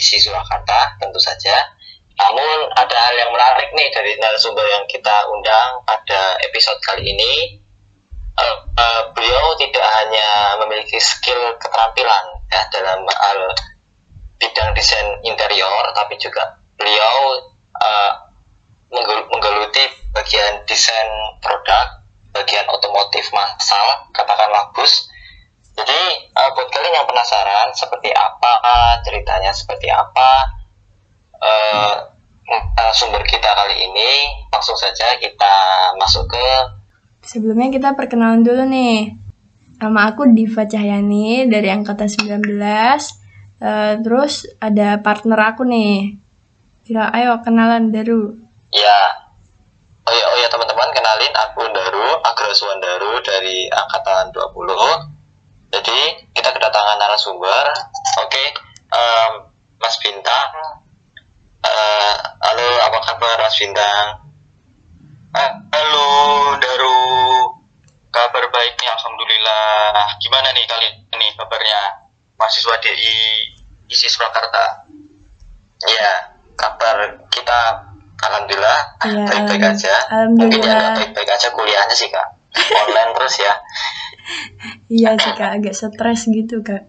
sisi Surakarta tentu saja. Namun ada hal yang menarik nih dari narasumber yang kita undang pada episode kali ini. Uh, uh, beliau tidak hanya memiliki skill keterampilan ya dalam hal bidang desain interior, tapi juga beliau uh, menggeluti bagian desain produk, bagian otomotif massal, katakanlah bus. Jadi uh, buat kalian yang penasaran seperti apa ceritanya, seperti apa uh, uh, sumber kita kali ini, langsung saja kita masuk ke. Sebelumnya kita perkenalan dulu nih. Nama aku Diva Cahyani dari angkatan 19. Uh, terus ada partner aku nih. Kira ayo kenalan Daru. Ya. Oh ya, oh ya teman-teman kenalin aku Daru, Agrasuan Daru dari angkatan 20. Jadi kita kedatangan narasumber. Oke, okay. um, Mas Bintang. Uh, halo, apa kabar Mas Bintang? Uh, halo Daru. Kabar baik nih, alhamdulillah. Gimana nih kalian nih kabarnya? mahasiswa DI isi Surakarta. Iya, kabar kita alhamdulillah ya, baik-baik aja. Alhamdulillah. Mungkin ya baik-baik aja kuliahnya sih kak. Online terus ya. Iya sih kak, agak stres gitu kak.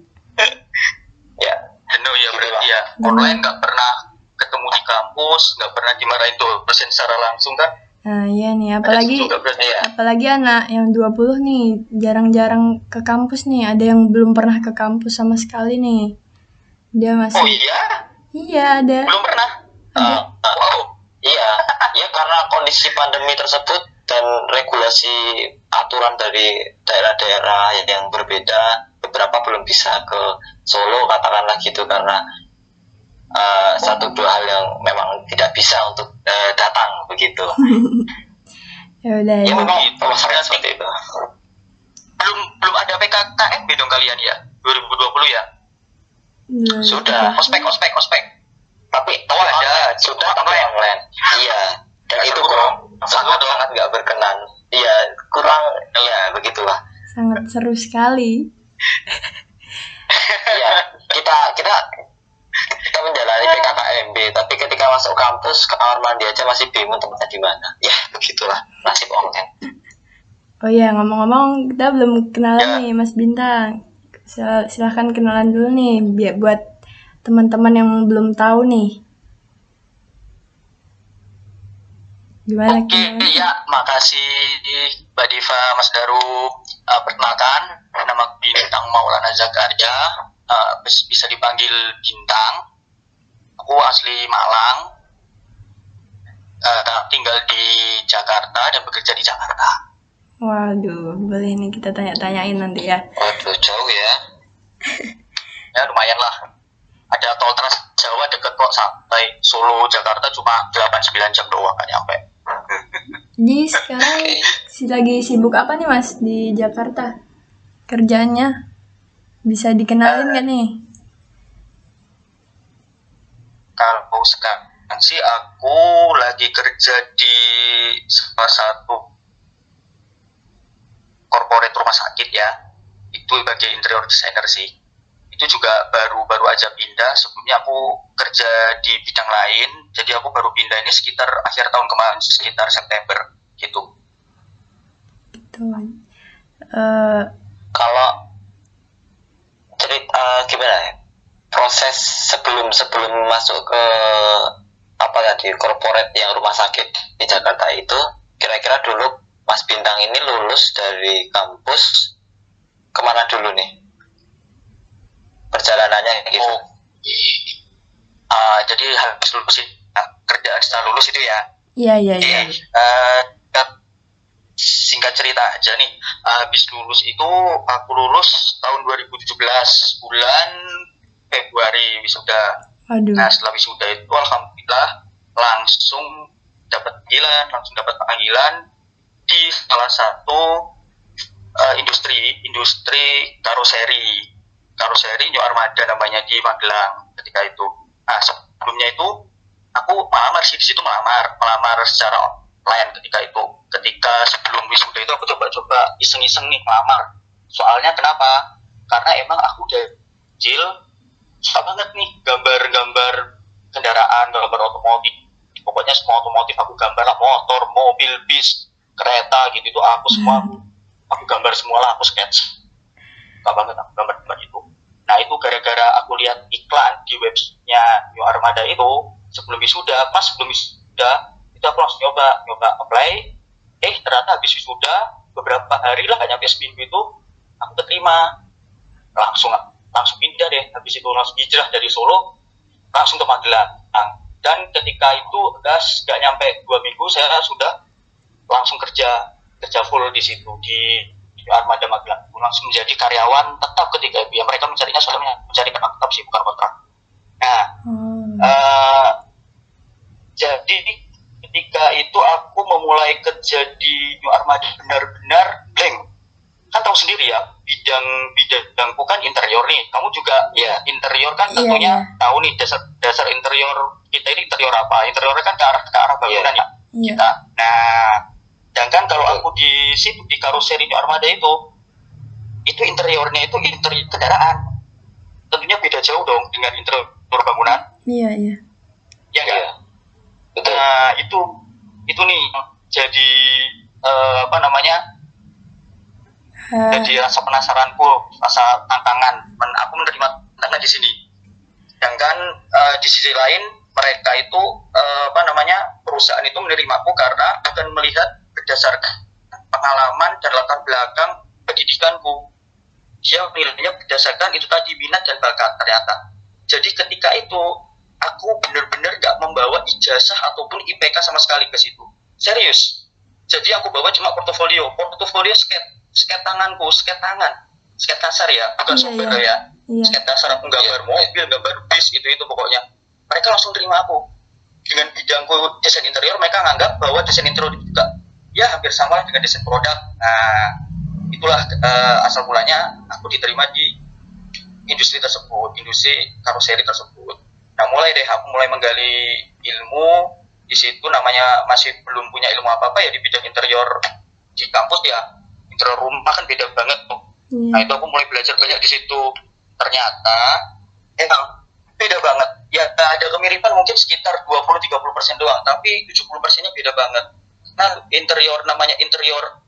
ya. Jenuh ya berarti ya. Online nggak pernah ketemu di kampus, nggak pernah dimarahin dosen secara langsung kan? Nah iya nih, apalagi ya. apalagi anak yang 20 nih, jarang-jarang ke kampus nih, ada yang belum pernah ke kampus sama sekali nih. Dia masih Oh iya? Iya, ada. Belum pernah? Uh, uh, wow. Iya, ya karena kondisi pandemi tersebut dan regulasi aturan dari daerah-daerah yang berbeda, beberapa belum bisa ke Solo katakanlah gitu karena uh, satu dua hal yang memang tidak bisa untuk uh, datang begitu. ya udah ya. Ya memang prosesnya seperti itu. Belum belum ada PKKMB dong kalian ya 2020 ya? Belum. Sudah. Ospek ospek ospek. Tapi Oh, ada. sudah online. online. Iya. Dan itu kurang dong. sangat Sangat seru sekali. Iya, kita kita kita menjalani PKKMB, tapi ketika masuk kampus kamar mandi aja masih bingung tempatnya di mana. Ya, begitulah nasib online. Oh iya, ngomong-ngomong, kita belum kenalan Ya. nih, Mas Bintang. Sil- silahkan kenalan dulu nih, biar buat teman-teman yang belum tahu nih. Gimana Oke, kenalan? ya, makasih Mbak Diva, Mas Daru. Uh, perkenalkan, nama Bintang Maulana Zakaria, uh, bis- bisa dipanggil Bintang. Aku asli Malang, uh, tinggal di Jakarta dan bekerja di Jakarta. Waduh, boleh nih kita tanya-tanyain nanti ya. Waduh, jauh ya. Ya lumayan lah. Ada tol Trans Jawa deket kok sampai Solo, Jakarta cuma 8-9 jam doang kan nyampe. Jadi sekarang si lagi sibuk apa nih Mas di Jakarta? Kerjanya bisa dikenalin nggak nih? Kalau sekarang sih aku lagi kerja di salah satu corporate rumah sakit ya. Itu sebagai interior designer sih. Itu juga baru-baru aja pindah. Sebelumnya aku kerja di bidang lain. Jadi aku baru pindah ini sekitar akhir tahun kemarin, sekitar September gitu. Gitu. Eh, Kalau cerita eh, gimana ya? Proses sebelum sebelum masuk ke apa tadi corporate yang rumah sakit di Jakarta itu, kira-kira dulu Mas Bintang ini lulus dari kampus ke mana dulu nih? Perjalanannya gitu. Oh, Ah, jadi habis lulus ini, ah, kerjaan setelah lulus itu ya. Iya iya iya. Eh, singkat cerita aja nih, habis lulus itu aku lulus tahun 2017 bulan Februari wisuda. Waduh. Nah setelah wisuda itu alhamdulillah langsung dapat panggilan, langsung dapat panggilan di salah satu eh, industri industri karoseri karoseri New Armada namanya di Magelang ketika itu. Nah sebelumnya itu aku melamar sih di situ melamar melamar secara online ketika itu ketika sebelum wisuda itu aku coba-coba iseng-iseng nih melamar soalnya kenapa karena emang aku udah kecil suka banget nih gambar-gambar kendaraan, gambar otomotif. Pokoknya semua otomotif aku gambar lah, motor, mobil, bis, kereta gitu itu aku semua aku, aku gambar semua lah, aku sketch. Suka banget aku gambar-gambar itu. Nah itu gara-gara aku lihat iklan di websitenya New Armada itu sebelum wisuda, pas sebelum wisuda itu aku langsung nyoba, nyoba apply. Eh ternyata habis wisuda beberapa hari lah, hanya seminggu itu aku keterima langsung langsung pindah deh habis itu langsung hijrah dari Solo langsung ke Magelang dan ketika itu gas gak nyampe dua minggu saya sudah langsung kerja kerja full di situ di, di Armada Magelang langsung menjadi karyawan tetap ketika itu ya mereka mencarinya soalnya mencari karena tetap sih bukan kontrak. Nah hmm. uh, jadi ketika itu aku memulai kerja di New Armada benar-benar blank. Kan tahu sendiri ya bidang bidangku kan interior nih. Kamu juga ya interior kan iya, tentunya yeah, tahu nih dasar dasar interior kita ini interior apa. Interiornya kan ke arah ke arah bangunan yeah. ya yeah. kita nah sedangkan kalau aku di situ di karoseri armada itu itu interiornya itu interior kendaraan. Tentunya beda jauh dong dengan interior bangunan iya iya. Ya enggak yeah. nah itu itu nih jadi uh, apa namanya? Uh. jadi rasa penasaranku rasa tantangan men aku menerima tantangan di sini. Sedangkan uh, di sisi lain mereka itu uh, apa namanya perusahaan itu menerimaku karena akan melihat berdasarkan pengalaman dan latar belakang pendidikanku. Dia menilainya berdasarkan itu tadi minat dan bakat ternyata. Jadi ketika itu aku benar-benar gak membawa ijazah ataupun IPK sama sekali ke situ. Serius. Jadi aku bawa cuma portofolio. Portofolio skate sket tanganku sket tangan. Sket kasar ya bukan iya, software iya. ya. Iya. sket kasar aku gambar iya. mobil gambar bis itu itu pokoknya. Mereka langsung terima aku. Dengan bidangku desain interior mereka nganggap bahwa desain interior juga ya hampir sama dengan desain produk. Nah itulah uh, asal mulanya aku diterima di industri tersebut industri karoseri tersebut. Nah mulai deh aku mulai menggali ilmu. Di situ namanya masih belum punya ilmu apa apa ya di bidang interior di kampus ya. Interior rumah kan beda banget tuh. Yeah. nah itu aku mulai belajar banyak di situ. Ternyata emang beda banget. Ya ada kemiripan mungkin sekitar 20-30 persen doang tapi 70 persennya beda banget nah interior namanya interior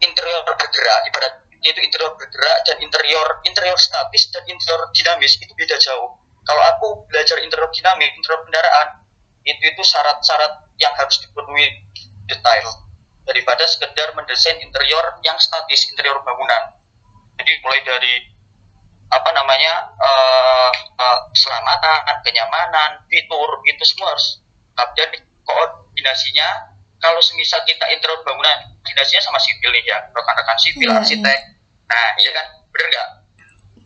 interior bergerak ibarat itu interior bergerak dan interior interior statis dan interior dinamis itu beda jauh. Kalau aku belajar interior dinamis interior kendaraan itu itu syarat-syarat yang harus dipenuhi detail daripada sekedar mendesain interior yang statis interior bangunan. Jadi mulai dari apa namanya uh, uh, keselamatan kenyamanan fitur itu semua harus dan koordinasinya kalau semisal kita interior bangunan koordinasinya sama sipil nih ya rekan-rekan sipil yeah, arsitek yeah. nah iya kan bener nggak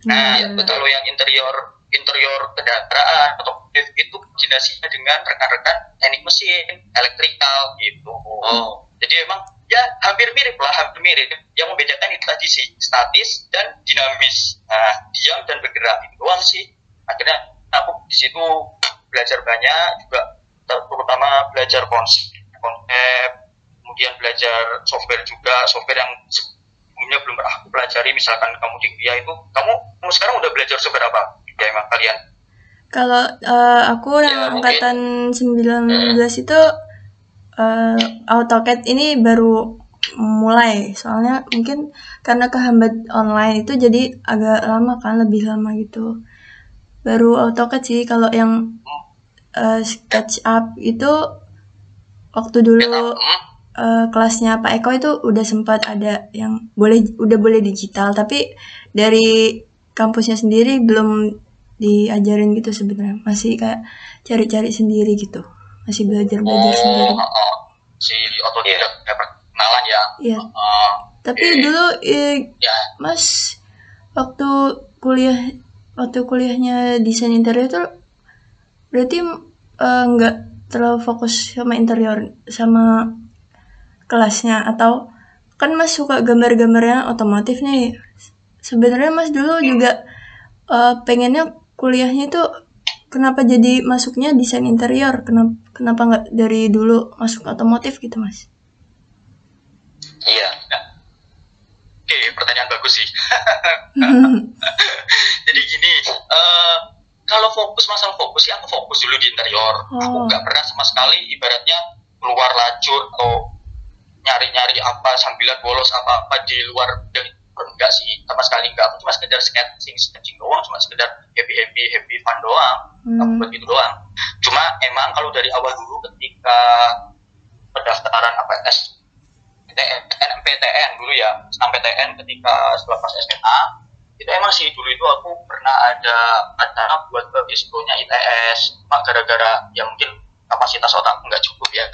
nah yeah. Iya, kalau yang interior interior kendaraan atau itu koordinasinya dengan rekan-rekan teknik mesin elektrikal gitu oh jadi emang ya hampir mirip lah, hampir mirip. Yang membedakan itu tadi sih statis dan dinamis. Nah, diam dan bergerak itu doang sih. Akhirnya aku di situ belajar banyak juga terutama belajar konsep, konsep kemudian belajar software juga software yang sebelumnya belum pernah aku pelajari misalkan kamu di kuliah itu kamu, kamu sekarang udah belajar software apa ya emang kalian kalau uh, aku yang ya, angkatan mungkin. 19 hmm. itu uh, AutoCAD ini baru mulai soalnya mungkin karena kehambat online itu jadi agak lama kan lebih lama gitu baru AutoCAD sih kalau yang uh, SketchUp itu waktu dulu uh, kelasnya Pak Eko itu udah sempat ada yang boleh udah boleh digital tapi dari kampusnya sendiri belum diajarin gitu sebenarnya masih kayak cari-cari sendiri gitu masih belajar belajar oh, sendiri uh, uh, si otodidak yeah. perkenalan ya yeah. uh, tapi dulu eh, yeah. mas waktu kuliah waktu kuliahnya desain interior itu berarti nggak uh, terlalu fokus sama interior sama kelasnya atau kan mas suka gambar-gambarnya otomotif nih sebenarnya mas dulu hmm. juga uh, pengennya kuliahnya itu kenapa jadi masuknya desain interior? Kenapa kenapa nggak dari dulu masuk otomotif gitu, Mas? Iya. Oke, pertanyaan bagus sih. jadi gini, uh, kalau fokus masalah fokus sih aku fokus dulu di interior aku Oh. nggak pernah sama sekali ibaratnya keluar lajur atau nyari-nyari apa sambilan bolos apa-apa di luar dari enggak sih sama sekali enggak aku cuma sekedar sketching sketching doang cuma sekedar happy happy happy fun doang aku Hmm. buat gitu doang cuma emang kalau dari awal dulu ketika pendaftaran apa S NMPTN dulu ya SNMPTN ketika setelah pas SMA itu emang sih dulu itu aku pernah ada acara buat isponya ITS cuma gara-gara ya mungkin kapasitas otak nggak cukup ya.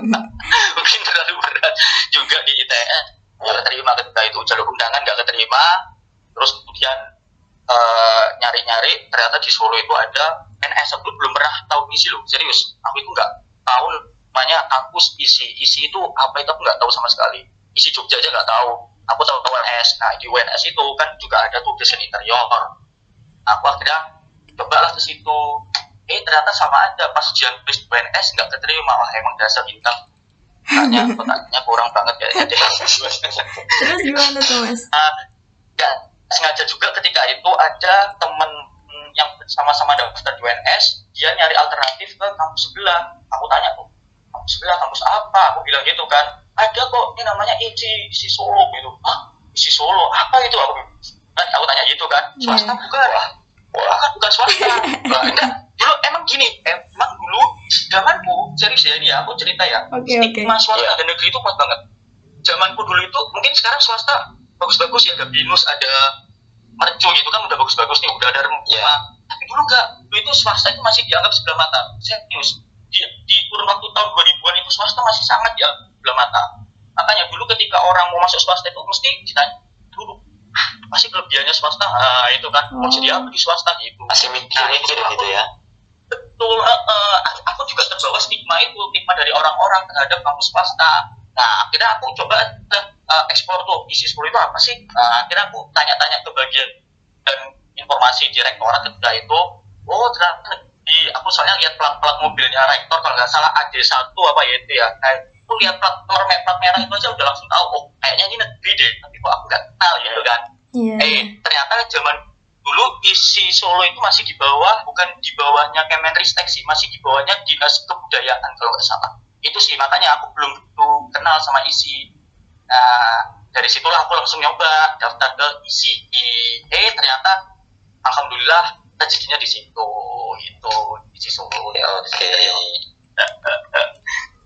Mungkin terlalu berat juga di ITS nggak keterima ketika itu jalur undangan nggak keterima. Terus kemudian eh, nyari-nyari ternyata di Solo itu ada NS aku belum pernah tahu isi loh. Serius aku itu nggak tahu. Namanya aku isi isi itu apa itu aku nggak tahu sama sekali. Isi Jogja aja nggak tahu aku tahu UNS nah di UNS itu kan juga ada tuh desain interior aku akhirnya cobalah ke situ eh ternyata sama aja pas quiz UNS nggak keterima wah emang dasar bintang Kayaknya otaknya kurang banget ya Terus gimana tuh mas? Nah, ya, sengaja juga ketika itu ada temen yang sama-sama daftar di UNS, dia nyari alternatif ke kampus sebelah. Aku tanya kok, kampus sebelah kampus apa? Aku bilang gitu kan. Ada kok, ini namanya ICI, ICI Solo gitu. ICI Solo? Apa itu? Aku, kan, aku tanya gitu kan. Swasta Iya. bukan? Wah, bukan, bukan swasta. Nah, enggak. Dulu emang gini, emang dulu zamanku, serius ya ini ya, aku cerita ya. Oke, Stigma oke. swasta dan negeri itu kuat banget zamanku dulu itu mungkin sekarang swasta bagus-bagus ya ada binus ada mercu gitu kan udah bagus-bagus nih udah ada rembulan tapi dulu enggak dulu itu swasta itu masih dianggap sebelah mata serius di, di kurun waktu tahun 2000-an itu swasta masih sangat dianggap sebelah mata makanya dulu ketika orang mau masuk swasta itu mesti ditanya dulu "Ah, masih kelebihannya swasta? Ah itu kan. Mau Oh. jadi apa di swasta gitu? Masih mikir-mikir Nah, itu gitu ya? Betul aku juga terbawa stigma itu stigma dari orang-orang terhadap kampus swasta. Nah akhirnya aku coba eh, ekspor tuh isi sekolah itu apa sih? Nah, akhirnya aku tanya-tanya ke bagian dan informasi direktorat ketika itu oh ternyata di aku soalnya lihat plat-plat mobilnya rektor kalau nggak salah AD 1 apa ya itu ya nah, aku lihat plat nomor plat merah itu aja udah langsung tahu oh kayaknya ini negeri deh. Tapi kok aku nggak kenal gitu kan? Iya. eh ternyata zaman dulu isi Solo itu masih di bawah bukan di bawahnya Kemenristek sih masih di bawahnya dinas kebudayaan kalau nggak salah. Itu sih makanya aku belum begitu kenal sama isi. Nah dari situlah aku langsung nyoba daftar ke isi. Eh ternyata alhamdulillah rezekinya di situ itu isi Solo Ya, oke. Itu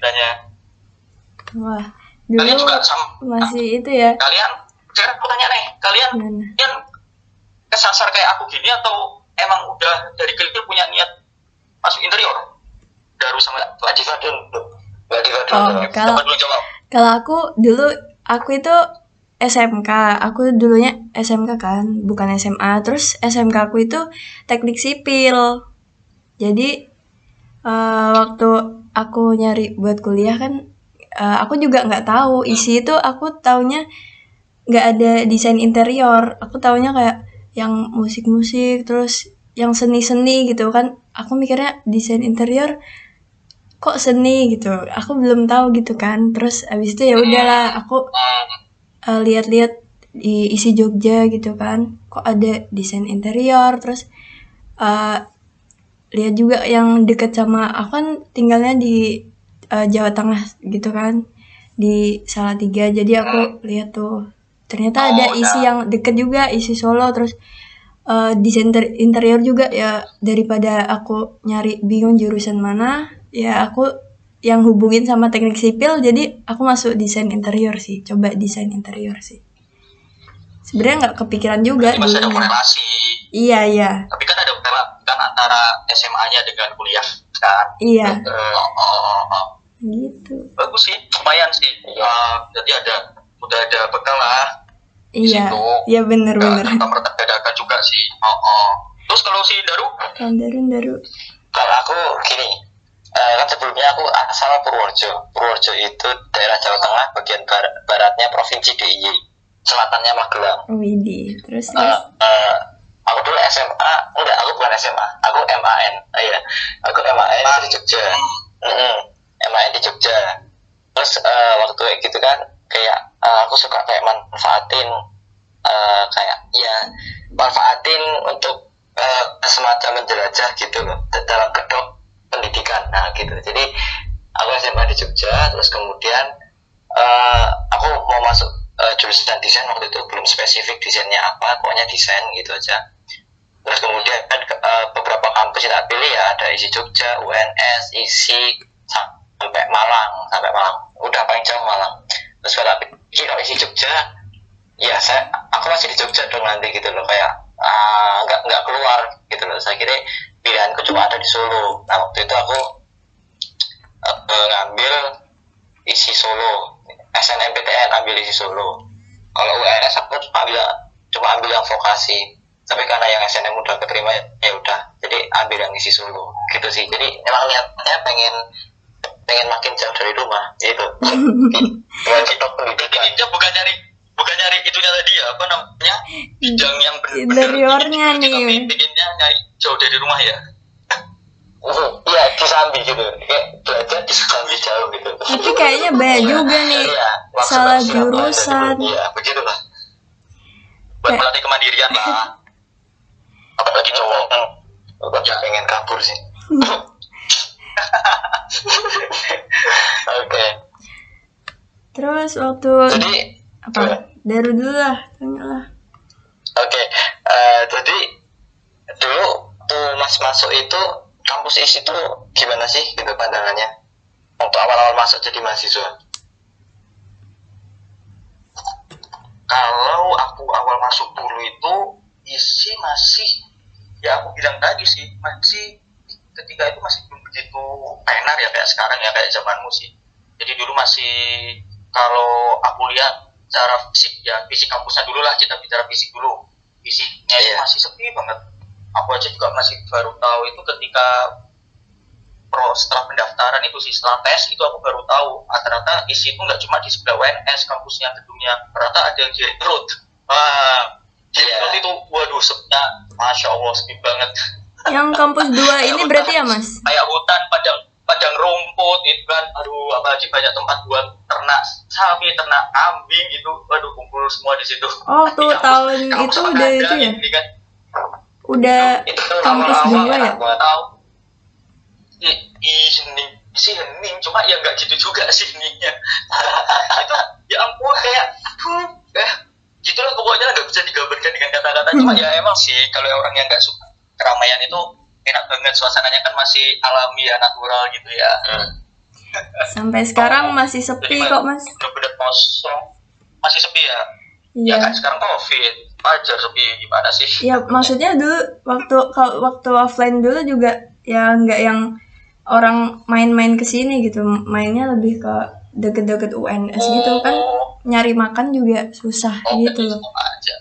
ceritanya. Wah, kalian dulu juga sama. masih itu ya. kalian sekarang aku tanya nih kalian kalian kesasar kayak aku gini atau emang udah dari kecil punya niat masuk interior? Daru sama dulu. Mbak Diva dulu. Oh, kalau kalau aku dulu aku itu SMK, aku dulunya SMK kan, bukan SMA. Terus SMK aku itu teknik sipil. Jadi eh, waktu aku nyari buat kuliah kan, eh, aku juga nggak tahu isi itu. Aku taunya nggak ada desain interior. Aku taunya kayak yang musik-musik, terus yang seni-seni gitu kan. Aku mikirnya desain interior kok seni gitu aku belum tahu gitu kan terus abis itu ya udahlah aku eh, lihat-lihat di isi Jogja gitu kan kok ada desain interior terus eh, lihat juga yang deket sama aku kan tinggalnya di eh, Jawa Tengah gitu kan di Salatiga. Jadi aku lihat tuh ternyata ada Oh, isi udah. yang deket juga isi Solo. Terus eh, desain ter- interior juga ya daripada aku nyari bingung jurusan mana ya aku yang hubungin sama teknik sipil. Jadi aku masuk desain interior sih coba desain interior sih. Sebenarnya nggak kepikiran juga masih ada korelasi. Iya iya. Tapi kan ada korelasi kan antara SMA-nya dengan kuliah kan? Iya. Oh, oh, oh, oh. gitu. Bagus sih lumayan sih. Eh, jadi ada udah ada bekal lah iya. iya bener nggak bener. merta dadakan juga sih. Oh, oh. terus kalau si Daru? Kalau Daru Daru. Kalau aku gini, eh, kan sebelumnya aku asal Purworejo. Purworejo itu daerah Jawa Tengah, bagian bar- baratnya provinsi DIY, selatannya Magelang. Widi terus terus? eh, aku dulu SMA, enggak, aku bukan SMA, aku MAN, Ah, iya, aku MAN di Jogja. Mm-mm, MAN di Jogja. Terus eh, waktu gitu kan, kayak eh, aku suka kayak manfaatin, eh, kayak ya manfaatin untuk uh, semacam menjelajah gitu loh dalam kedok pendidikan. Nah gitu. Jadi aku SMA di Jogja terus kemudian uh, aku mau masuk uh, jurusan desain waktu itu belum spesifik desainnya apa pokoknya desain gitu aja terus kemudian uh, beberapa kampus tak pilih ya ada isi Jogja UNS isi sampai Malang sampai Malang. Udah paling jauh Malang. Terus kalau pikir kalau isi Jogja ya saya aku masih di Jogja dong nanti gitu loh kayak nggak uh, nggak keluar gitu loh. Saya kira pilihanku cuma ada di Solo. Nah waktu itu aku uh, ngambil isi Solo SNMPTN ambil isi Solo. Kalau UNS aku cuma ambil cuma ambil yang vokasi tapi karena yang SNM udah keterima ya udah. Jadi ambil yang isi Solo. Gitu sih. Jadi emang niatnya pengen pengen makin jauh dari rumah. Itu pendidikan bukan nyari bukan nyari itunya tadi ya apa namanya? Bidang yang interiornya nih. pengennya nyari jauh dari rumah ya? Iya di Sambi gitu. Kayak belajar di Sambi jauh gitu. Tapi kayaknya banyak ya, juga nih. Ya, salah jurusan. iya begitu lah buat melatih kemandirian lah apalagi cowok. Aku ya. pengen kabur sih. Oke. Terus waktu jadi apa? dari dulu lah tanya lah. Oke okay. uh, jadi dulu tuh mas masuk itu kampus IS itu gimana sih gitu pandangannya? Waktu awal-awal masuk jadi mahasiswa? Kalau aku awal masuk dulu itu isi masih ya aku bilang tadi sih masih ketika itu masih belum begitu tenar ya kayak sekarang ya kayak zamanmu sih. Jadi dulu masih kalau aku lihat cara fisik ya fisik kampusnya dulu lah kita bicara fisik dulu fisiknya yeah. itu iya. masih sepi banget aku aja juga masih baru tahu itu ketika pro setelah pendaftaran itu sih setelah tes itu aku baru tahu rata-rata isi itu nggak cuma di sebelah WNS kampusnya gedungnya rata ada yang di road wah di yeah. itu waduh sepinya masya allah sepi banget. Yang kampus dua ini hutan, berarti ya mas? Kayak hutan padang padang rumput itu kan aduh apalagi banyak tempat buat ternak sapi ternak kambing gitu. Waduh kumpul semua di situ. Oh tuh tahun itu udah itu ya? ini kan. Udah itu, kampus dua ya? tahu. Ih hening sih hening cuma ya nggak gitu juga sih heningnya itu ya ampun kayak aduh eh gitulah pokoknya nggak bisa digambarkan dengan kata-kata. Cuma ya emang sih kalau orang yang nggak suka keramaian itu enak banget. Suasananya kan masih alami ya natural gitu ya. Hmm. sampai sekarang masih sepi Jadi, kok mas. bener-bener kosong. Masih sepi ya? Iya. ya kan sekarang covid. Aja sepi gimana sih? Ya maksudnya dulu waktu kalau waktu offline dulu juga ya nggak yang orang main-main ke sini gitu. Mainnya lebih ke deket-deket UNS oh. gitu kan nyari makan juga susah oh, gitu loh. sama aja.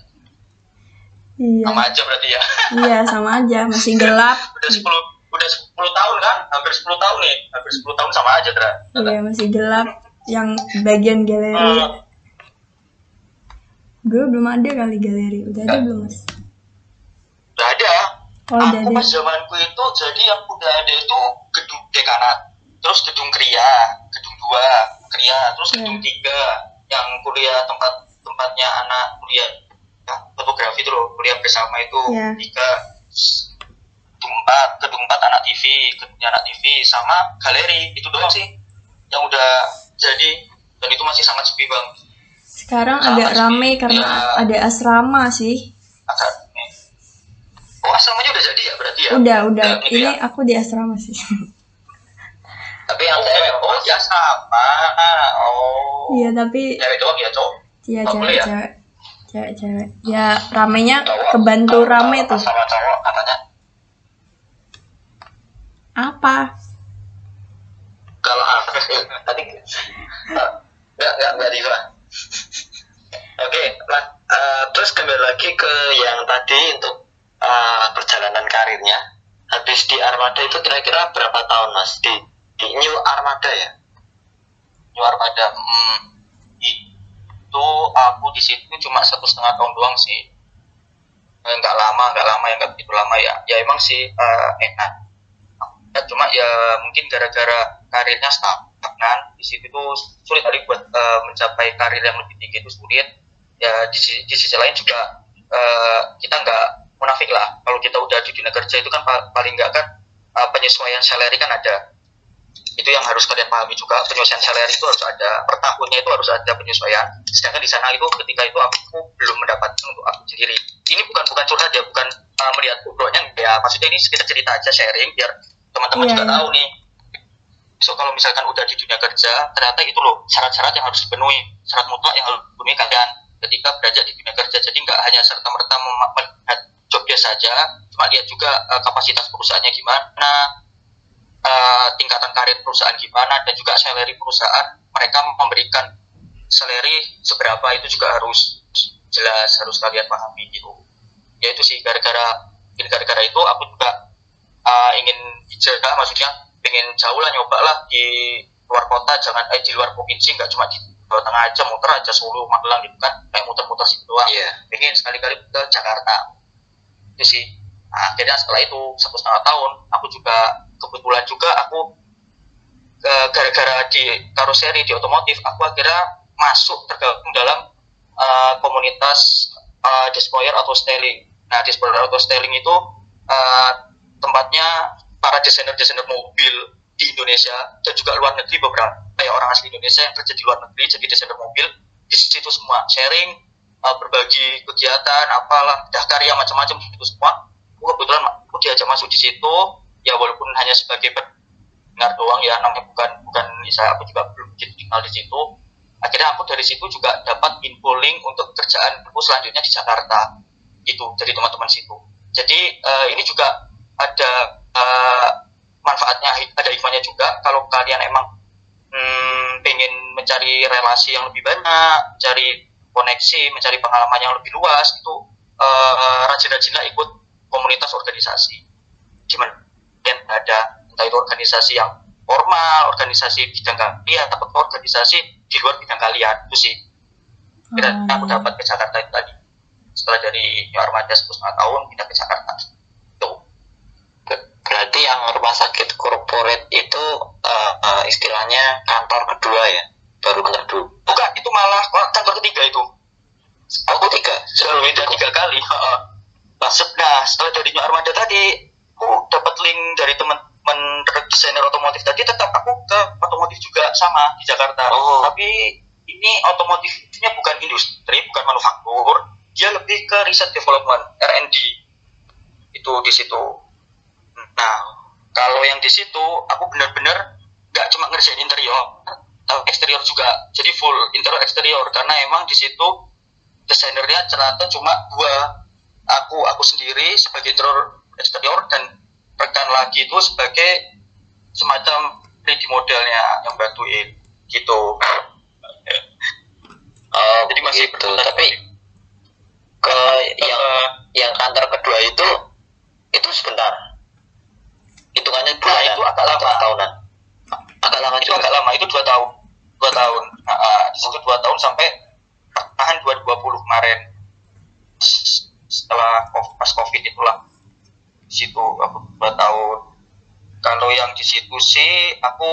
Iya. Sama aja berarti ya. Iya sama aja masih gelap. Udah sepuluh udah sepuluh tahun kan? Hampir sepuluh tahun nih. Hampir sepuluh tahun sama aja Dra iya masih gelap. Yang bagian galeri. Hmm Gue belum ada kali galeri. Udah ada belum mas? Udah ada. Oh, udah aku ada. pas zamanku itu jadi yang udah ada itu gedung dekanat, terus gedung kria, gedung dua kria, terus gedung yeah. tiga yang kuliah tempat tempatnya anak kuliah ya, fotografi itu loh kuliah bersama itu yeah. tiga gedung empat gedung empat anak TV gedungnya anak TV sama galeri itu doang sih yang udah jadi dan itu masih sangat sepi bang sekarang Sama agak rame karena ya. ada asrama sih. Oh asramanya udah jadi ya berarti ya? Udah udah. udah Ini ya? aku di asrama sih. Tapi yang cewek oh, di asrama. Oh. Iya tapi. Cewek doang ya cowok. Iya cewek ya? cewek. Cewek cewek. Ya ramenya cowok, kebantu rame tuh. Sama cowok katanya. Apa? Kalau tadi nggak nggak nggak Diva Oke, okay, nah, uh, terus kembali lagi ke yang tadi untuk uh, perjalanan karirnya. Habis di Armada itu kira-kira berapa tahun mas di, di New Armada ya? New Armada, hmm, itu aku di situ cuma satu setengah tahun doang sih. Eh, lama, enggak lama ya, enggak begitu lama ya. Ya emang sih uh, enak. Ya, cuma ya mungkin gara-gara karirnya stagnan di situ itu sulit kali buat uh, mencapai karir yang lebih tinggi itu sulit ya di, di sisi lain juga uh, kita nggak munafik lah kalau kita udah di dunia kerja itu kan paling nggak kan uh, penyesuaian salary kan ada itu yang harus kalian pahami juga penyesuaian salary itu harus ada per tahunnya itu harus ada penyesuaian sedangkan di sana itu ketika itu aku belum mendapatkan untuk aku sendiri ini bukan bukan curhat ya bukan uh, melihat bodohnya ya maksudnya ini kita cerita aja sharing biar teman-teman yeah. juga iya. tahu nih so kalau misalkan udah di dunia kerja ternyata itu loh syarat-syarat yang harus dipenuhi syarat mutlak yang harus dipenuhi kalian ketika beranjak di dunia kerja jadi nggak hanya serta merta melihat job saja cuma lihat juga uh, kapasitas perusahaannya gimana uh, tingkatan karir perusahaan gimana dan juga salary perusahaan mereka memberikan salary seberapa itu juga harus jelas harus kalian pahami gitu. Ya itu sih gara-gara gara-gara itu aku juga uh, ingin hijrah maksudnya pengen jauh lah nyoba lah di luar kota jangan eh di luar provinsi nggak cuma di Jawa Tengah aja muter aja Solo Magelang gitu kan kayak muter-muter situ doang. Yeah. pengen sekali-kali ke Jakarta. Itu sih. Nah, akhirnya setelah itu satu setengah tahun aku juga kebetulan juga aku gara-gara di karoseri di otomotif aku akhirnya masuk tergabung dalam uh, komunitas uh, despoyer atau styling. Nah despoyer atau styling itu uh, tempatnya para desainer-desainer mobil di Indonesia dan juga luar negeri beberapa kayak orang asli Indonesia yang kerja di luar negeri jadi desainer mobil di situ semua. Sharing uh, berbagi kegiatan apalah dah karya macam-macam itu semua. Aku kebetulan aku diajak masuk di situ ya walaupun hanya sebagai pendengar doang ya namanya bukan bukan saya aku juga belum tinggal di situ. Akhirnya aku dari situ juga dapat info link untuk kerjaan aku selanjutnya di Jakarta. Itu dari teman-teman situ. Jadi uh, ini juga ada uh, manfaatnya ada hikmahnya juga. Kalau kalian emang hmm, pengen mencari relasi yang lebih banyak mencari koneksi mencari pengalaman yang lebih luas itu uh, rajin-rajinlah ikut komunitas organisasi. Gimana yang ada entah itu organisasi yang formal, organisasi bidang kalian, atau organisasi di luar bidang kalian itu sih. Kira hmm. aku dapat ke Jakarta itu tadi. Setelah dari New Armada 10 tahun pindah ke Jakarta. Itu. Berarti yang rumah sakit korporat itu uh, uh, istilahnya kantor kedua ya? Baru kantor kedua? Bukan, itu malah kantor ketiga itu. Oh, ketiga? Sudah beda tiga kali. Nah, setelah dari New Armada tadi, aku link dari teman-teman desainer otomotif tadi tetap aku ke otomotif juga sama di Jakarta. Oh. tapi ini otomotifnya bukan industri bukan manufaktur dia lebih ke riset development R&D itu di situ. Nah kalau yang di situ aku benar-benar nggak cuma ngerjain interior tapi eksterior juga. Jadi full interior eksterior. Karena emang di situ desainernya ternyata cuma dua. Aku aku sendiri sebagai interior eksterior dan rekan lagi itu sebagai semacam 3D modelnya yang bantuin gitu. Oh jadi masih gitu. tapi ke yang uh, yang kantor kedua itu itu sebentar. Hitungannya dua nah, itu agak lama. tahunan agak lama itu juga. agak lama. Itu dua tahun. Dua tahun. Nah, uh, itu dua tahun sampai tahan 2020 kemarin. Setelah pas covid itulah situ aku dua tahun. Kalau yang di situ sih aku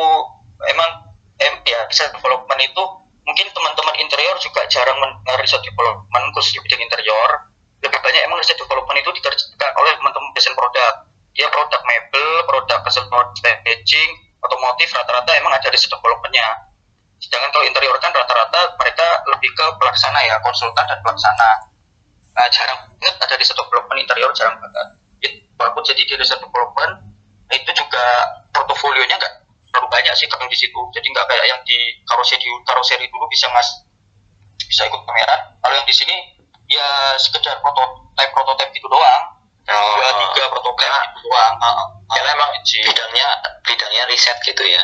emang em ya riset development itu mungkin teman-teman interior juga jarang mendengar riset development khusus di bidang interior. Lebih banyak emang riset development itu dikerjakan oleh teman-teman desain produk. Dia produk mebel produk custom packaging otomotif rata-rata emang ada riset developmentnya. Sedangkan kalau interior kan rata-rata mereka lebih ke pelaksana ya konsultan dan pelaksana. Nah, jarang banget ada riset development interior jarang banget walaupun jadi di research development itu juga portofolionya nggak terlalu banyak sih kalau di situ. Jadi nggak kayak yang di karoseri karoseri dulu bisa mas bisa ikut pameran kalau yang di sini ya sekedar prototype prototype itu doang. Oh, dua tiga prototype karena, itu doang. Karena emang bidangnya bidangnya riset gitu ya.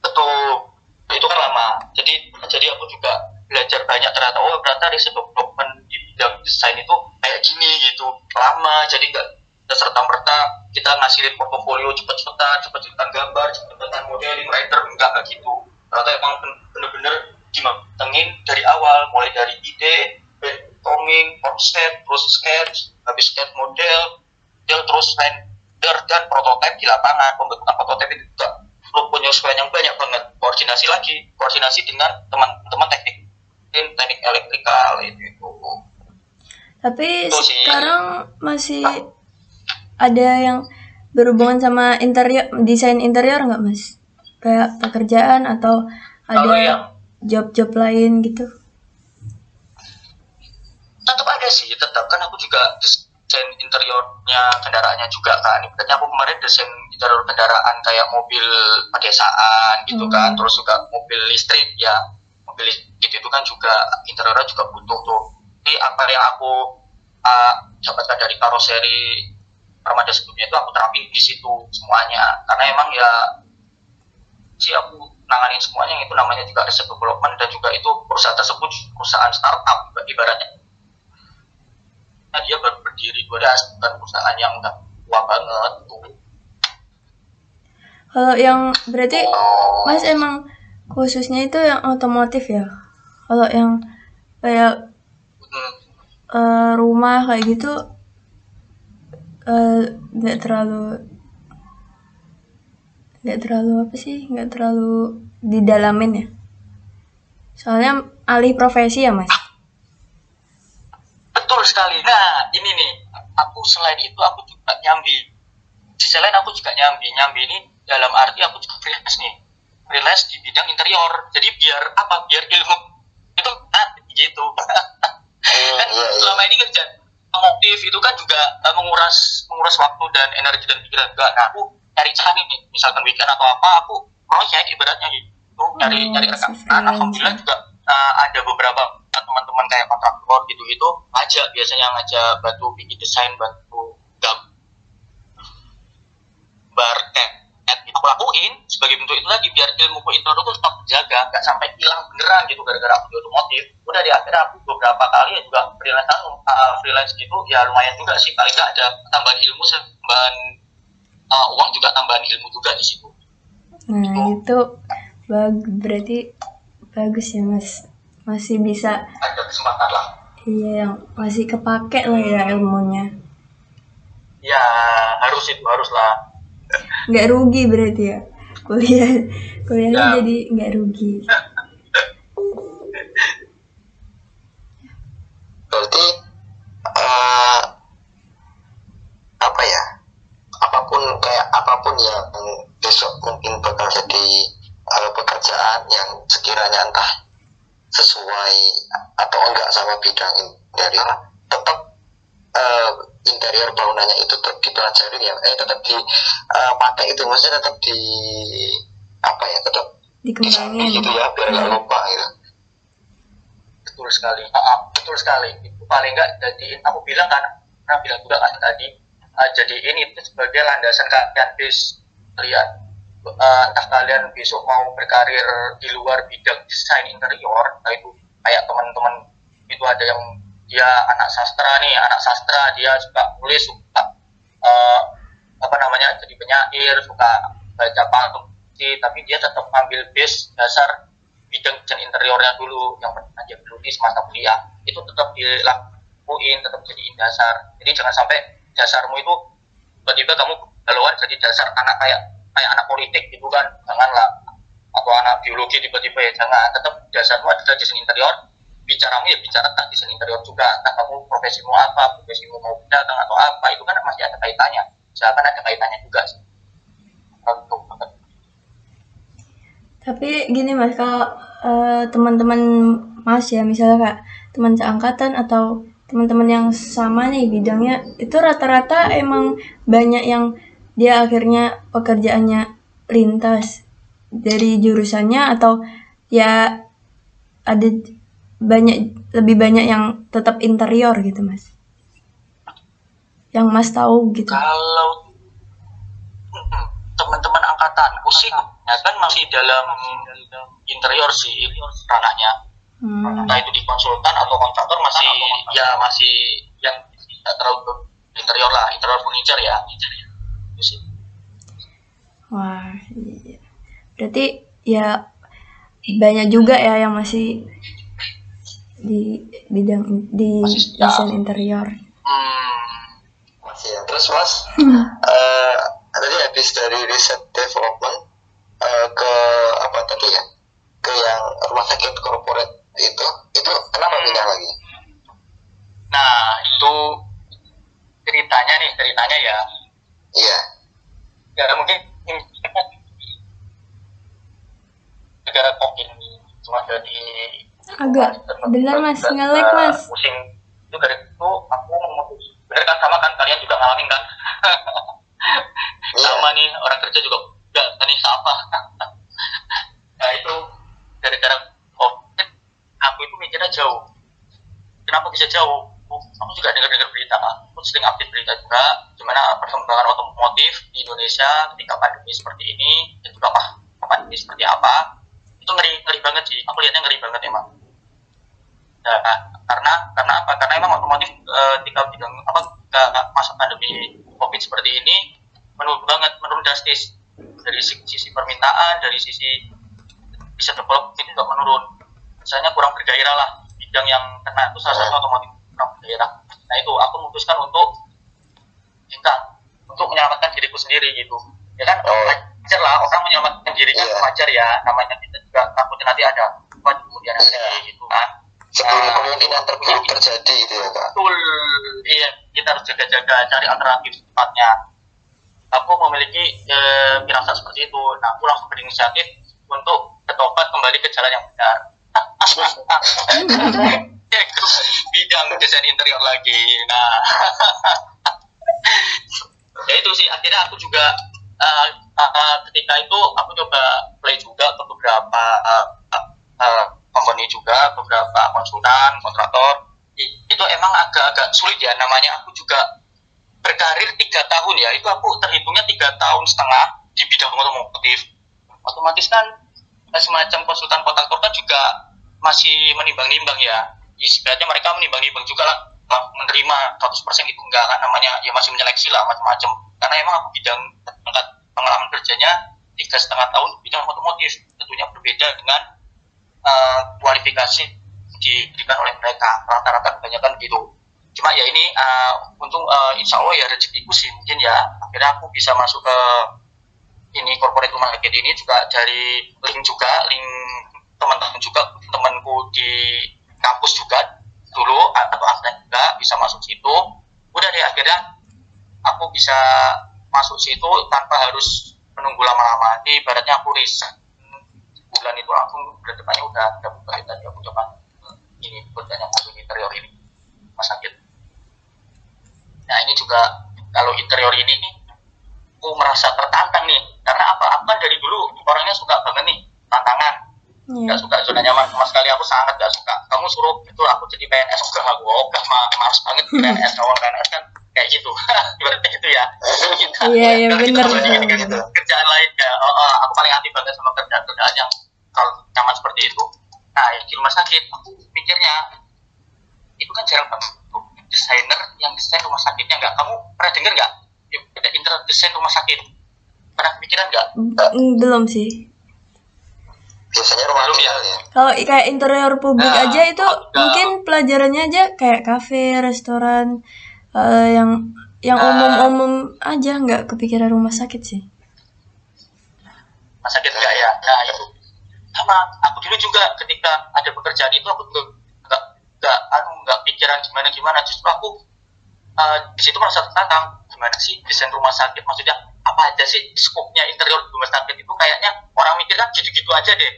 Betul. Itu kan lama. Jadi jadi aku juga belajar banyak ternyata oh ternyata riset development di bidang desain itu kayak gini gitu. Lama jadi nggak serta merta kita ngasilin portofolio cepet-cepetan, cepet-cepetan gambar, cepet-cepetan modeling, writer, enggak kayak gitu. Ternyata emang bener-bener dimatengin dari awal, mulai dari ide, brainstorming, konsep, terus sketch, habis sketch model, model terus render dan prototipe di lapangan. Pembentukan prototipe itu juga perlu penyesuaian yang banyak banget. Koordinasi lagi, koordinasi dengan teman-teman teknik, teknik elektrikal itu. Tapi Itu sih. sekarang masih ada yang berhubungan sama interior, desain interior nggak mas? Kayak pekerjaan atau ada job-job lain gitu? tetap ada sih tetap kan aku juga desain interiornya kendaraannya juga kan ibaratnya aku kemarin desain interior kendaraan kayak mobil pedesaan gitu Hmm. kan terus juga mobil listrik ya mobil listrik itu kan juga interiornya juga butuh tuh tapi apa yang aku uh, dapatkan dari karoseri Armada sebelumnya itu aku terapin di situ semuanya karena emang ya sih aku nanganin semuanya itu namanya juga riset development dan juga itu perusahaan tersebut perusahaan startup ibaratnya Nah, dia baru berdiri dua bukan perusahaan yang udah tua banget tuh. Kalau yang berarti Oh, mas emang khususnya itu yang otomotif ya? Kalau yang kayak hmm, eh, rumah kayak gitu eh, nggak terlalu nggak terlalu apa sih nggak terlalu didalamin ya soalnya alih profesi ya mas betul sekali. Nah, ini nih, aku selain itu aku juga nyambi. Di sisi lain aku juga nyambi. Nyambi ini dalam arti aku juga freelance nih. Freelance di bidang interior. Jadi biar apa? Biar ilmu itu nanti gitu. Hmm, kan iya, iya. selama ini kerja motif itu kan juga eh, menguras menguras waktu dan energi dan pikiran juga. Nah, aku cari cara nih, misalkan weekend atau apa, aku proyek ibaratnya gitu, nyari Oh, nyari masih rekaman. freelance Alhamdulillah juga eh, ada beberapa teman-teman kayak kontraktor gitu itu ngajak biasanya ngajak bantu bikin desain, bantu gambar kayak. Aku lakuin sebagai bentuk itu lagi biar ilmuku itu tuh tetap terjaga nggak sampai hilang beneran gitu gara-gara aku di otomotif. Udah di akhirnya aku beberapa kali ya juga freelance uh, freelance gitu ya lumayan juga sih paling nggak ada tambahan ilmu tambahan uh, uang juga tambahan ilmu juga di situ. Nah itu bag berarti bagus ya mas. Masih bisa ada kesempatan lah. Iya yang masih kepake lah ya ilmunya. Ya harus itu harus lah nggak rugi berarti ya? Kuliah kuliahnya Ya. jadi nggak rugi. Berarti eh, apa ya? Apa pun kayak apa pun yang besok mungkin bakal jadi eh, pekerjaan yang sekiranya entah sesuai atau enggak sama bidang interior tetap eh, interior bangunannya itu tetap dipelajari ya eh tetap dipakai itu maksudnya tetap di apa ya tetap dikembangin. gitu ya biar nggak lupa gitu. Betul sekali Ah, betul sekali. Itu paling nggak jadiin aku bilang kan pernah bilang juga kan tadi ah, jadiin itu sebagai landasan kalian bis. Kalian Eh, entah kalian besok mau berkarir di luar bidang desain interior entah itu kayak teman-teman itu ada yang dia anak sastra nih anak sastra dia suka nulis suka eh, apa namanya jadi penyair suka baca pantun tapi dia tetap ambil base dasar bidang desain interiornya dulu yang pernah dia geluti semasa kuliah. Itu tetap dilakuin tetap jadiin dasar. Jadi jangan sampai dasarmu itu tiba-tiba kamu keluar jadi dasar anak kayak kayak anak politik gitu kan. Janganlah. Atau anak biologi tiba-tiba ya jangan. Tetap dasarmu adalah desain interior bicaramu ya bicara tentang desain interior juga. Entah kamu profesimu apa profesimu mau dagang atau apa itu kan masih ada kaitannya. Misalkan ada kaitannya juga sih. Untuk Tapi gini mas, kalau eh, teman-teman mas ya, misalnya kak teman seangkatan atau teman-teman yang sama nih bidangnya, itu rata-rata emang banyak yang dia akhirnya pekerjaannya lintas dari jurusannya atau ya ada banyak lebih banyak yang tetap interior gitu mas. Yang mas tahu gitu. kalau teman-teman angkatanku sih ya kan masih dalam interior sih ranahnya Hmm. entah itu di konsultan atau kontraktor masih ya masih yang tidak terlalu interior lah interior furniture ya itu sih Wah, iya. Berarti ya banyak juga ya yang masih di bidang di desain interior. Hmm. Ya. Terus mas, uh, tadi habis dari riset development uh, ke apa tadi ya? Ke yang rumah sakit korporat itu, itu kenapa hmm. pindah lagi? Nah itu ceritanya nih ceritanya ya. Iya. Yeah. Ya mungkin negara kok ini cuma jadi Agak benar, Mas. Uh, Mas. Musim itu dari itu aku memutus. Benar kan sama kan kalian juga ngalamin kan? Iya. sama nih orang kerja juga enggak tadi sama. nah itu gara-gara covid aku itu mikirnya jauh. Kenapa bisa jauh? Aku juga dengar-dengar berita, aku sering update berita juga, gimana perkembangan otomotif di Indonesia ketika pandemi seperti ini, dan juga apa pandemi seperti apa, itu ngeri ngeri banget sih. Aku lihatnya ngeri banget emang. Ya, karena karena apa? Karena emang otomotif eh, ketika bidang apa ketika masa pandemi covid seperti ini menurun banget menurun drastis. Dari sisi, permintaan dari sisi bisa develop itu juga menurun. Misalnya kurang bergairah lah bidang yang kena itu salah satu otomotif kurang bergairah. Nah itu aku memutuskan untuk hengkang untuk menyelamatkan diriku sendiri gitu. Ya kan? Oh. wajar lah orang menyelamatkan diri kan Iya. wajar ya namanya juga takutnya nanti ada apa di kemudian hari Iya. gitu kan? Sebelum Nah, kemungkinan terburuk terjadi gitu ya kak. Betul. Iya kita harus jaga-jaga cari alternatif secepatnya aku memiliki eh, firasat seperti itu. Nah aku langsung berinisiatif untuk bertobat kembali ke jalan yang benar. Yaitu bidang desain interior lagi. Nah. Ya itu sih akhirnya aku juga eh, eh, ketika itu aku coba play juga ke beberapa eh, eh, company juga beberapa konsultan kontraktor. Itu emang agak-agak sulit ya namanya aku juga berkarir tiga tahun ya. Itu aku terhitungnya tiga tahun setengah di bidang otomotif. Otomatis kan semacam konsultan kontraktor kan juga masih menimbang-nimbang ya. Istilahnya mereka menimbang-nimbang juga lah, menerima 100% itu enggak kan namanya ya masih menyeleksi lah macam-macam karena emang aku bidang tingkat pengalaman kerjanya tiga setengah tahun bidang otomotif tentunya berbeda dengan eh, kualifikasi diberikan oleh mereka. Rata-rata kebanyakan begitu cuma ya ini eh, untung eh, insya Allah ya rezekiku sih mungkin ya. Akhirnya aku bisa masuk ke ini corporate rumah sakit ini juga dari link juga link teman-teman juga temanku di kampus juga dulu atau akhirnya juga bisa masuk situ. Udah deh akhirnya aku bisa masuk situ tanpa harus menunggu lama-lama. Jadi ibaratnya aku resign bulan itu langsung berdepannya udah udah buka tadi aku coba. Ini kerjanya masuk interior ini rumah sakit nah ini juga kalau interior ini aku merasa tertantang nih. Karena apa? Aku kan dari dulu orangnya suka banget nih tantangan Iya. nggak suka zona nyaman. Sama sekali aku sangat nggak suka. Kamu suruh itu aku jadi PNS enggak aku ogah ma. Males banget PNS kawan PNS kan kayak gitu. Ibaratnya gitu ya. Kita- Iya, iya, kita bener. bandingin dengan Gitu. kerjaan lain ya oh, oh, aku paling anti banget sama kerjaan kerjaan yang kalau nyaman seperti itu. Nah di rumah sakit aku mikirnya itu kan jarang banget desainer yang desain rumah sakitnya nggak. Kamu pernah dengar nggak? Ya, ada interior desain rumah sakit. Pernah kepikiran nggak? Mm, belum sih biasanya rumah Belum ya? ya. Kalau kayak interior publik Nah, aja itu enggak. mungkin pelajarannya aja kayak kafe restoran eh, yang yang Nah. umum-umum aja nggak kepikiran rumah sakit sih. Rumah sakit enggak ya? Nah itu sama aku dulu juga ketika ada pekerjaan itu aku juga enggak enggak aku enggak pikiran gimana gimana justru aku eh, di situ merasa tertantang. Gimana sih desain rumah sakit? Maksudnya apa aja sih skopnya interior rumah sakit itu kayaknya orang mikir kan gitu-gitu aja deh.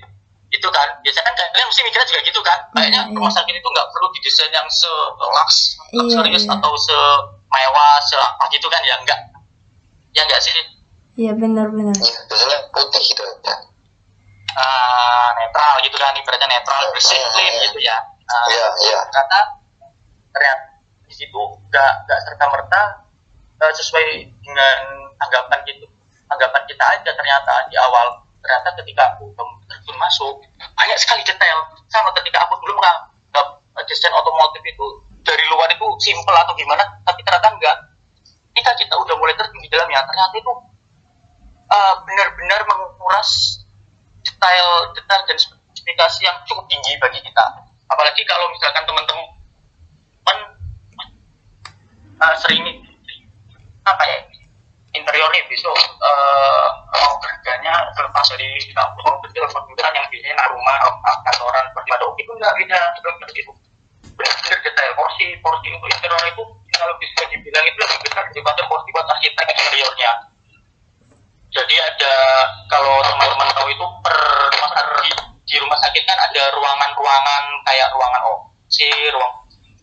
Itu kan. Biasanya kan kalian mesti mikirnya juga gitu kan. Kayaknya Iya, iya. rumah sakit itu nggak perlu didesain yang se lux Iya, luxurious iya. atau se mewah se apa gitu kan. Ya enggak ya enggak sih? Iya benar-benar Iya, biasanya putih gitu ya uh, netral gitu kan ibaratnya netral bersih clean gitu ya. Uh, iya iya. ternyata ternyata di situ nggak nggak serta merta sesuai dengan anggapan gitu anggapan kita aja ternyata di awal ternyata ketika aku terjun masuk banyak sekali detail. Sama ketika aku dulu menganggap desain otomotif itu dari luar itu simple atau gimana tapi ternyata enggak. Ketika kita udah mulai terjun di dalamnya ternyata itu eh, benar-benar menguras detail detail dan spesifikasi yang cukup tinggi bagi kita. Apalagi kalau misalkan teman-teman uh, sering apa ya interiornya besok uh, mau kerjanya terlepas dari kampung kecil perbudakan yang biasanya rumah kantoran seperti ada itu enggak beda seperti itu benar-benar detail. Porsi porsi untuk interior itu kalau bisa dibilang itu lebih besar daripada porsi buat arsitek interiornya. Jadi ada kalau teman-teman tahu itu per per di, rumah sakit kan ada ruangan-ruangan kayak ruangan OC, ruang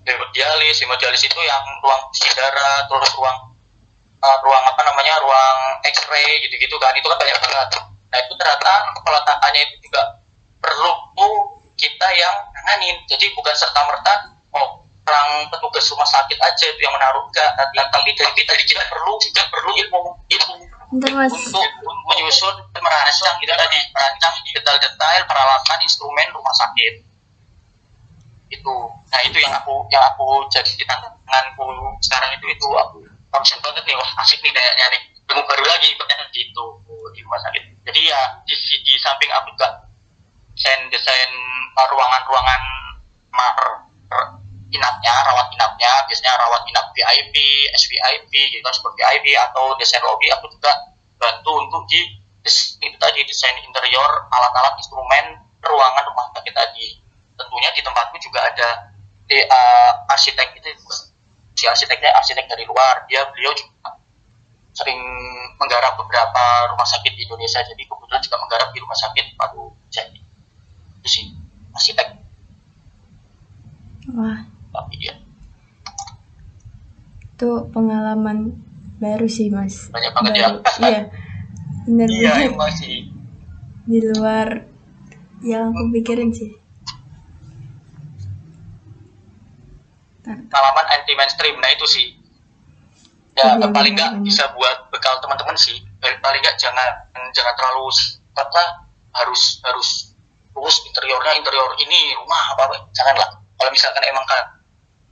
hemodialis, hemodialis itu yang ruang cuci darah, terus ruang uh, ruang apa namanya, ruang X-ray gitu-gitu kan, itu kan banyak banget. Nah itu ternyata peletakannya itu juga perlu kita yang nanganin. Jadi bukan serta merta oh orang petugas rumah sakit aja itu yang menaruh enggak, tapi, tapi dari kita juga perlu juga perlu ilmu ilmu untuk menyusun merancang gitu tadi merancang detail-detail peralatan instrumen rumah sakit. Itu. Nah itu yang aku yang aku jadi tantanganku sekarang itu itu aku concern banget nih wah asik nih kayaknya nih. Ilmu baru lagi pertanyaan gitu di rumah sakit. Jadi ya di, di samping aku juga desain desain ruangan-ruangan mar inapnya rawat inapnya biasanya rawat inap VIP SVIP gitu kan seperti VIP atau desain lobby aku juga bantu untuk di itu tadi desain interior alat-alat instrumen ruangan rumah sakit tadi. Tentunya di tempatku juga ada di, uh, arsitek itu si arsiteknya arsitek dari luar dia beliau juga sering menggarap beberapa rumah sakit di Indonesia. Jadi kebetulan juga menggarap di rumah sakit Padu Jati itu sih arsitek. Wah. Tapi dia itu pengalaman baru sih mas. banyak banget ya. Baru, iya, bener iya yang masih. Di luar yang aku pikirin sih. Pengalaman anti mainstream nah itu sih. Ya Iya, paling nggak bisa buat bekal teman-teman sih. Paling paling nggak jangan jangan terlalu apa harus harus terus interiornya interior ini rumah apa apa. Janganlah. Kalau misalkan emang ka-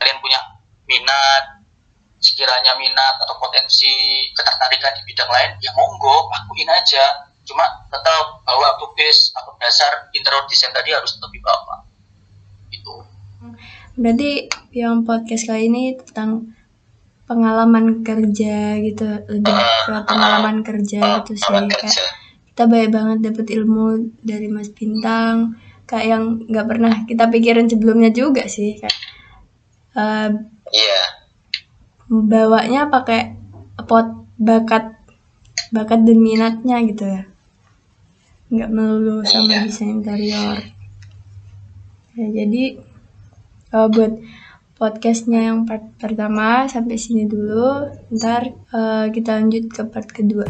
kalian punya minat sekiranya minat atau potensi ketertarikan di bidang lain ya monggo lakuin aja. Cuma tetap bawa to base atau dasar interior desain tadi harus dibawa. itu Berarti yang podcast kali ini tentang pengalaman kerja gitu, lebih ke pengalaman kerja gitu sih. Kayak kita banyak banget dapet ilmu dari Mas Bintang, kayak yang nggak pernah kita pikirin sebelumnya juga sih. Kayak eh, iya bawanya pakai pot bakat bakat dan minatnya gitu ya nggak melulu sama Iya. desain interior ya jadi eh, buat podcastnya yang part pertama sampai sini dulu. Ntar eh, kita lanjut ke part kedua